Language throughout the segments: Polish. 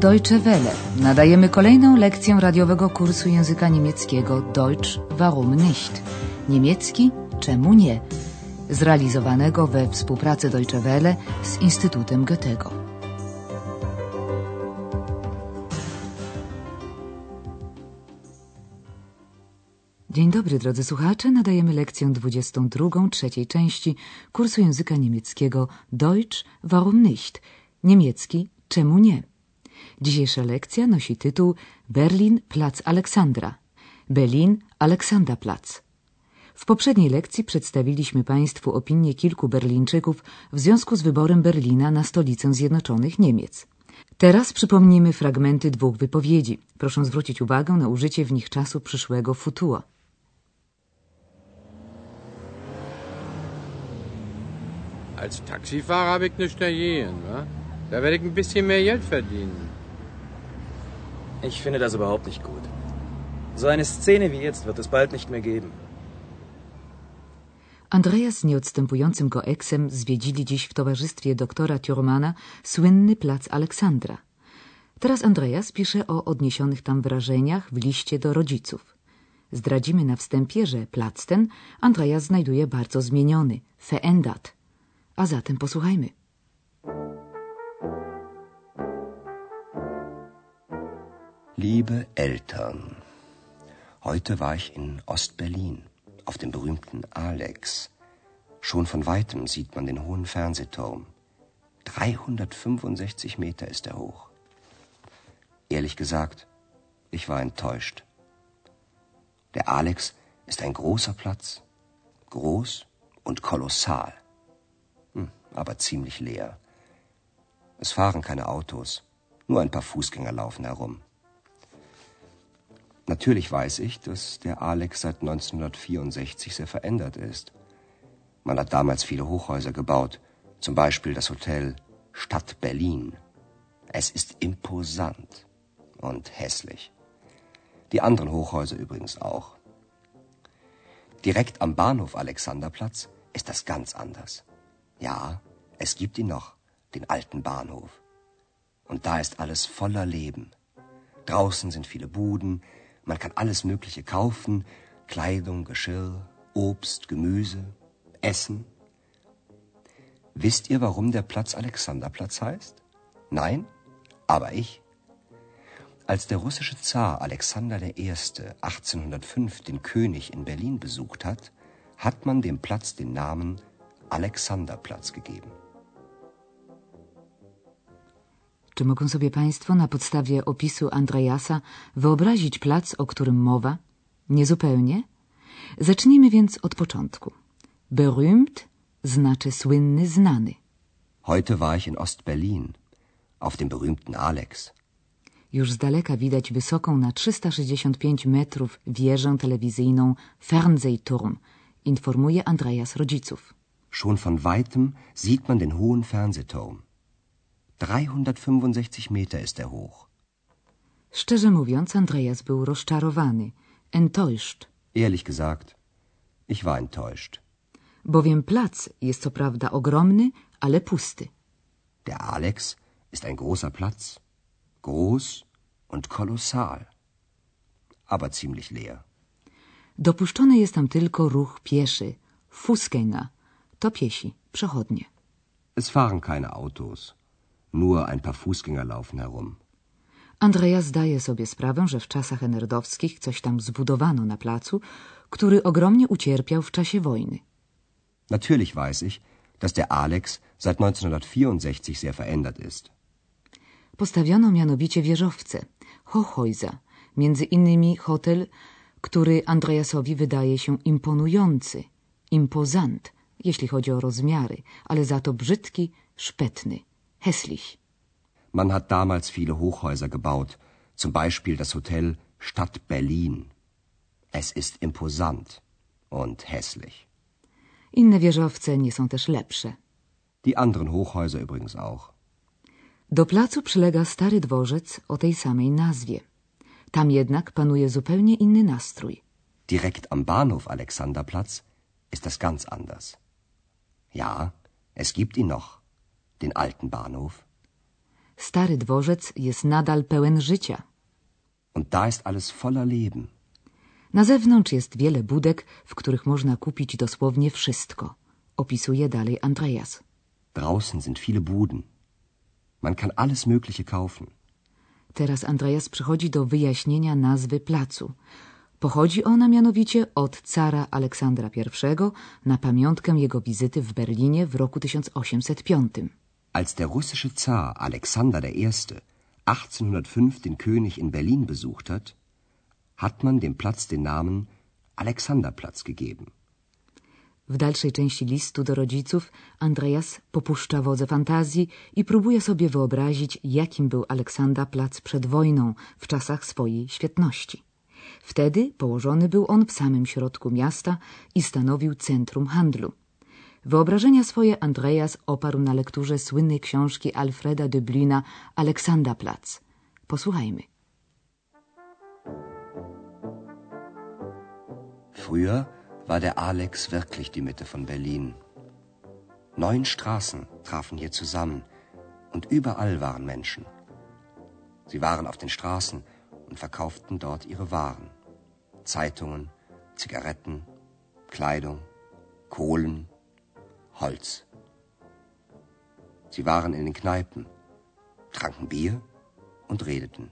Deutsche Welle. Nadajemy kolejną lekcję radiowego kursu języka niemieckiego Deutsch warum nicht? Niemiecki czemu nie? Zrealizowanego we współpracy Deutsche Welle z Instytutem Goethego. Dzień dobry drodzy słuchacze, nadajemy lekcję 22 trzeciej części kursu języka niemieckiego Deutsch warum nicht? Niemiecki czemu nie? Dzisiejsza lekcja nosi tytuł Berlin Plac Aleksandra. Berlin Aleksanderplatz. W poprzedniej lekcji przedstawiliśmy Państwu opinię kilku Berlińczyków w związku z wyborem Berlina na stolicę Zjednoczonych Niemiec. Teraz przypomnimy fragmenty dwóch wypowiedzi. Proszę zwrócić uwagę na użycie w nich czasu przyszłego futur. Als Taxifahrer habe ich nichts dagegen, wa? Da werde ich ein bisschen mehr Geld verdienen. Ich finde das überhaupt nicht gut. So eine Szene wie jetzt wird es bald nicht mehr geben. Andreas z nieodstępującym Goeksem zwiedzili dziś w towarzystwie doktora Thurmana słynny plac Aleksandra. Teraz Andreas pisze o odniesionych tam wrażeniach w liście do rodziców. Zdradzimy na wstępie, że plac ten Andreas znajduje bardzo zmieniony, verändert. A zatem posłuchajmy. Liebe Eltern, heute war ich in Ostberlin, auf dem berühmten Alex. Schon von weitem sieht man den hohen Fernsehturm. 365 Meter ist er hoch. Ehrlich gesagt, ich war enttäuscht. Der Alex ist ein großer Platz, groß und kolossal, hm, aber ziemlich leer. Es fahren keine Autos, nur ein paar Fußgänger laufen herum. Natürlich weiß ich, dass der Alex seit 1964 sehr verändert ist. Man hat damals viele Hochhäuser gebaut, zum Beispiel das Hotel Stadt Berlin. Es ist imposant und hässlich. Die anderen Hochhäuser übrigens auch. Direkt am Bahnhof Alexanderplatz ist das ganz anders. Ja, es gibt ihn noch, den alten Bahnhof. Und da ist alles voller Leben. Draußen sind viele Buden, man kann alles Mögliche kaufen, Kleidung, Geschirr, Obst, Gemüse, Essen. Wisst ihr, warum der Platz Alexanderplatz heißt? Nein? Aber ich. Als der russische Zar Alexander I. 1805 den König in Berlin besucht hat, hat man dem Platz den Namen Alexanderplatz gegeben. Czy mogą sobie Państwo na podstawie opisu Andreasa wyobrazić plac, o którym mowa? Niezupełnie. Zacznijmy więc od początku. Berühmt znaczy słynny, znany. Heute war ich in Ostberlin, auf dem berühmten Alex. Już z daleka widać wysoką na 365 metrów wieżę telewizyjną Fernsehturm, informuje Andreas rodziców. Schon von weitem sieht man den hohen Fernsehturm. 365 Meter ist er hoch. Szczerze mówiąc, Andreas był rozczarowany, enttäuscht, Ehrlich gesagt, ich war enttäuscht. bowiem plac jest co prawda ogromny, ale pusty. Der Alex ist ein großer Platz, groß und kolossal, aber ziemlich leer. Dopuszczony jest tam tylko ruch pieszy, Fußgänger, to piesi, przechodnie. Es fahren keine Autos, nur ein paar Fußgänger laufen herum. Andreas zdaje sobie sprawę, że w czasach enerdowskich coś tam zbudowano na placu, który ogromnie ucierpiał w czasie wojny. Natürlich weiß ich, dass der Alex seit 1964 sehr verändert ist. Postawiono mianowicie wieżowce, Hochhäuser, między innymi hotel, który Andreasowi wydaje się imponujący, imposant, jeśli chodzi o rozmiary, ale za to brzydki, szpetny, hässlich. Man hat damals viele Hochhäuser gebaut, zum Beispiel das Hotel Stadt Berlin. Es ist imposant und hässlich. Inne wieżowce nie są też lepsze. Die anderen Hochhäuser übrigens auch. Do placu przylega stary dworzec o tej samej nazwie. Tam jednak panuje zupełnie inny nastrój. Direkt am Bahnhof Alexanderplatz ist das ganz anders. Ja, es gibt ihn noch, den alten Bahnhof. Stary dworzec jest nadal pełen życia. Und da ist alles voller Leben. Na zewnątrz jest wiele budek, w których można kupić dosłownie wszystko. Opisuje dalej Andreas. Draußen sind viele Buden. Man kann alles Mögliche kaufen. Teraz Andreas przychodzi do wyjaśnienia nazwy placu. Pochodzi ona mianowicie od cara Aleksandra I na pamiątkę jego wizyty w Berlinie w roku 1805. Als der russische Zar Alexander I. 1805 den König in Berlin besucht hat, hat man dem Platz den Namen Alexanderplatz gegeben. W dalszej części listu do rodziców Andreas popuszcza wodze fantazji i próbuje sobie wyobrazić, jakim był Aleksandra Plac przed wojną, w czasach swojej świetności. Wtedy położony był on w samym środku miasta i stanowił centrum handlu. Wyobrażenia swoje Andreas oparł na lekturze słynnej książki Alfreda de Blina Alexanderplatz. Posłuchajmy. Früher war der Alex wirklich die Mitte von Berlin. Neun Straßen trafen hier zusammen und überall waren Menschen. Sie waren auf den Straßen und verkauften dort ihre Waren. Zeitungen, Zigaretten, Kleidung, Kohlen, Holz. Sie waren in den Kneipen, tranken Bier und redeten.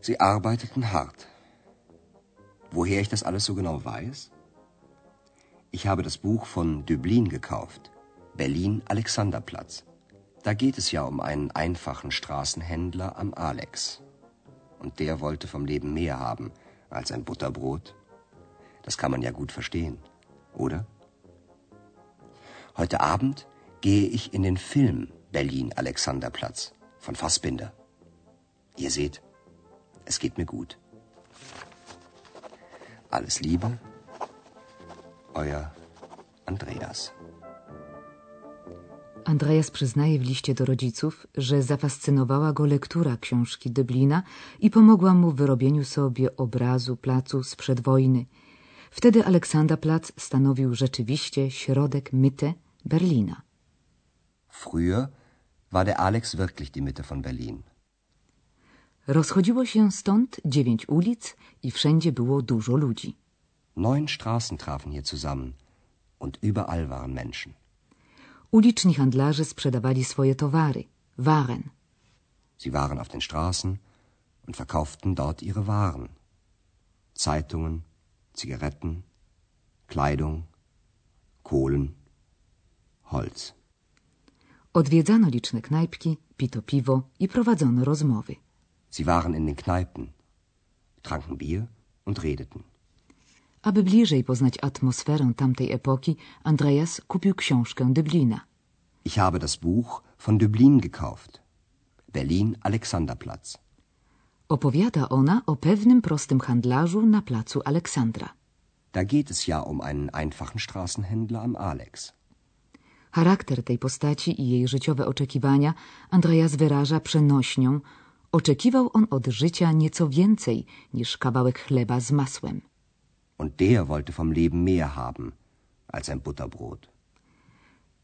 Sie arbeiteten hart. Woher ich das alles so genau weiß? Ich habe das Buch von Döblin gekauft, Berlin Alexanderplatz. Da geht es ja um einen einfachen Straßenhändler am Alex. Und der wollte vom Leben mehr haben als ein Butterbrot. Das kann man ja gut verstehen, oder? Heute Abend gehe ich in den Film Berlin Alexanderplatz von Fassbinder. Ihr seht, es geht mir gut. Alles Liebe, euer Andreas. Andreas przyznaje w liście do rodziców, że zafascynowała go lektura książki Deblina i pomogła mu w wyrobieniu sobie obrazu placu sprzed wojny. Wtedy Aleksanderplatz stanowił rzeczywiście środek Mitte Berlina. Früher war der Alex wirklich die Mitte von Berlin. Rozchodziło się stąd dziewięć ulic i wszędzie było dużo ludzi. Neun Straßen trafen hier zusammen und überall waren Menschen. Uliczni handlarze sprzedawali swoje towary, Waren. Sie waren auf den Straßen und verkauften dort ihre Waren. Zeitungen, Zigaretten, Kleidung, Kohlen, Holz. Odwiedzano liczne knajpki, pito piwo i prowadzono rozmowy. Sie waren in den Kneipen, tranken Bier und redeten. Aby bliżej poznać atmosferę tamtej epoki, Andreas kupił książkę Deblina. Ich habe das Buch von Döblin gekauft. Berlin Alexanderplatz. Opowiada ona o pewnym prostym handlarzu na placu Aleksandra. Da geht es ja um einen einfachen Straßenhändler am Alex. Charakter tej postaci i jej życiowe oczekiwania Andreas wyraża przenośnią. Oczekiwał on od życia nieco więcej niż kawałek chleba z masłem. Und der wollte vom Leben mehr haben als ein Butterbrot.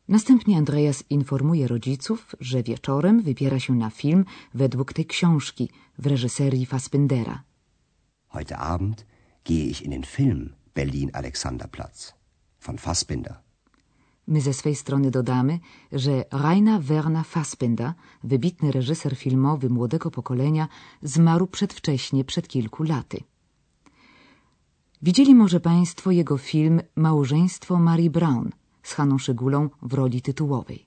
Następnie Andreas informuje rodziców, że wieczorem wybiera się na film według tej książki w reżyserii Fassbindera. Heute Abend gehe ich in den Film Berlin Alexanderplatz von Fassbinder. My ze swej strony dodamy, że Rainer Werner Fassbinder, wybitny reżyser filmowy młodego pokolenia, zmarł przedwcześnie przed kilku laty. Widzieli może Państwo jego film Małżeństwo Mary Brown z Haną Szygulą w roli tytułowej.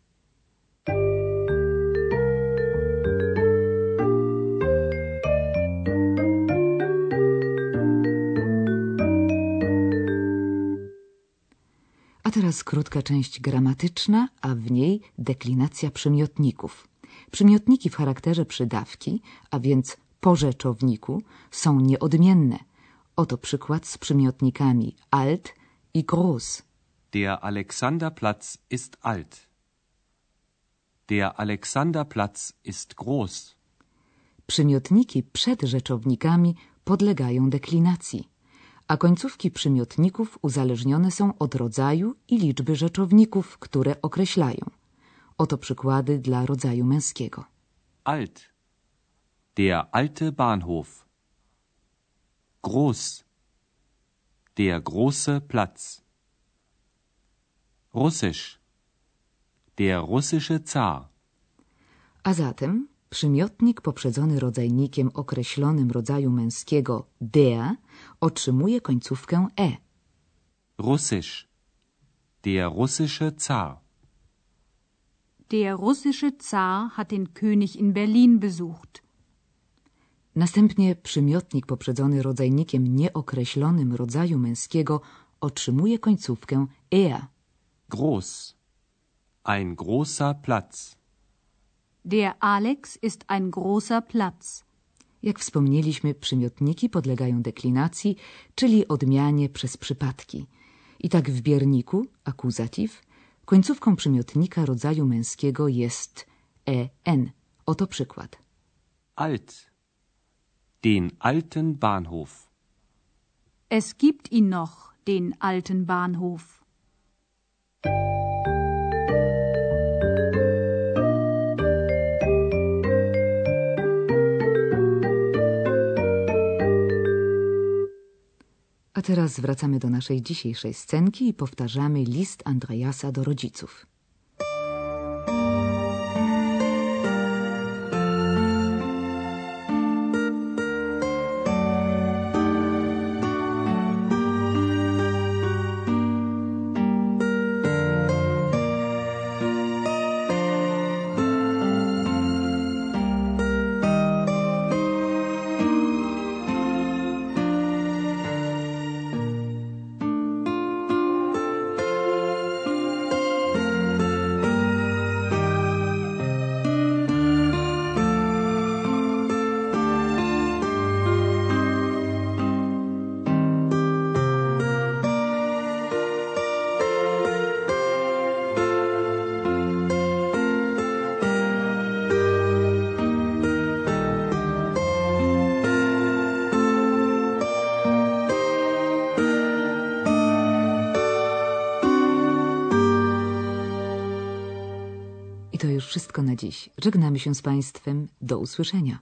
A teraz krótka część gramatyczna, a w niej deklinacja przymiotników. Przymiotniki w charakterze przydawki, a więc po rzeczowniku, są nieodmienne. Oto przykład z przymiotnikami alt i groß. Der Alexanderplatz ist alt. Der Alexanderplatz ist groß. Przymiotniki przed rzeczownikami podlegają deklinacji, a końcówki przymiotników uzależnione są od rodzaju i liczby rzeczowników, które określają. Oto przykłady dla rodzaju męskiego. Alt. Der alte Bahnhof. Groß. Der große Platz. Russisch. Der russische Zar. A zatem przymiotnik poprzedzony rodzajnikiem określonym rodzaju męskiego der otrzymuje końcówkę e. Russisch. Der russische Zar. Der russische Zar hat den König in Berlin besucht. Następnie przymiotnik poprzedzony rodzajnikiem nieokreślonym rodzaju męskiego otrzymuje końcówkę er. Groß. Ein großer Platz. Der Alex ist ein großer Platz. Jak wspomnieliśmy, przymiotniki podlegają deklinacji, czyli odmianie przez przypadki. I tak w bierniku, akuzatyw, końcówką przymiotnika rodzaju męskiego jest en. Oto przykład. Alt. Den alten Bahnhof. Es gibt ihn noch, den alten Bahnhof. A teraz wracamy do naszej dzisiejszej scenki i powtarzamy list Andreasa do rodziców. Wszystko na dziś. Żegnamy się z Państwem. Do usłyszenia.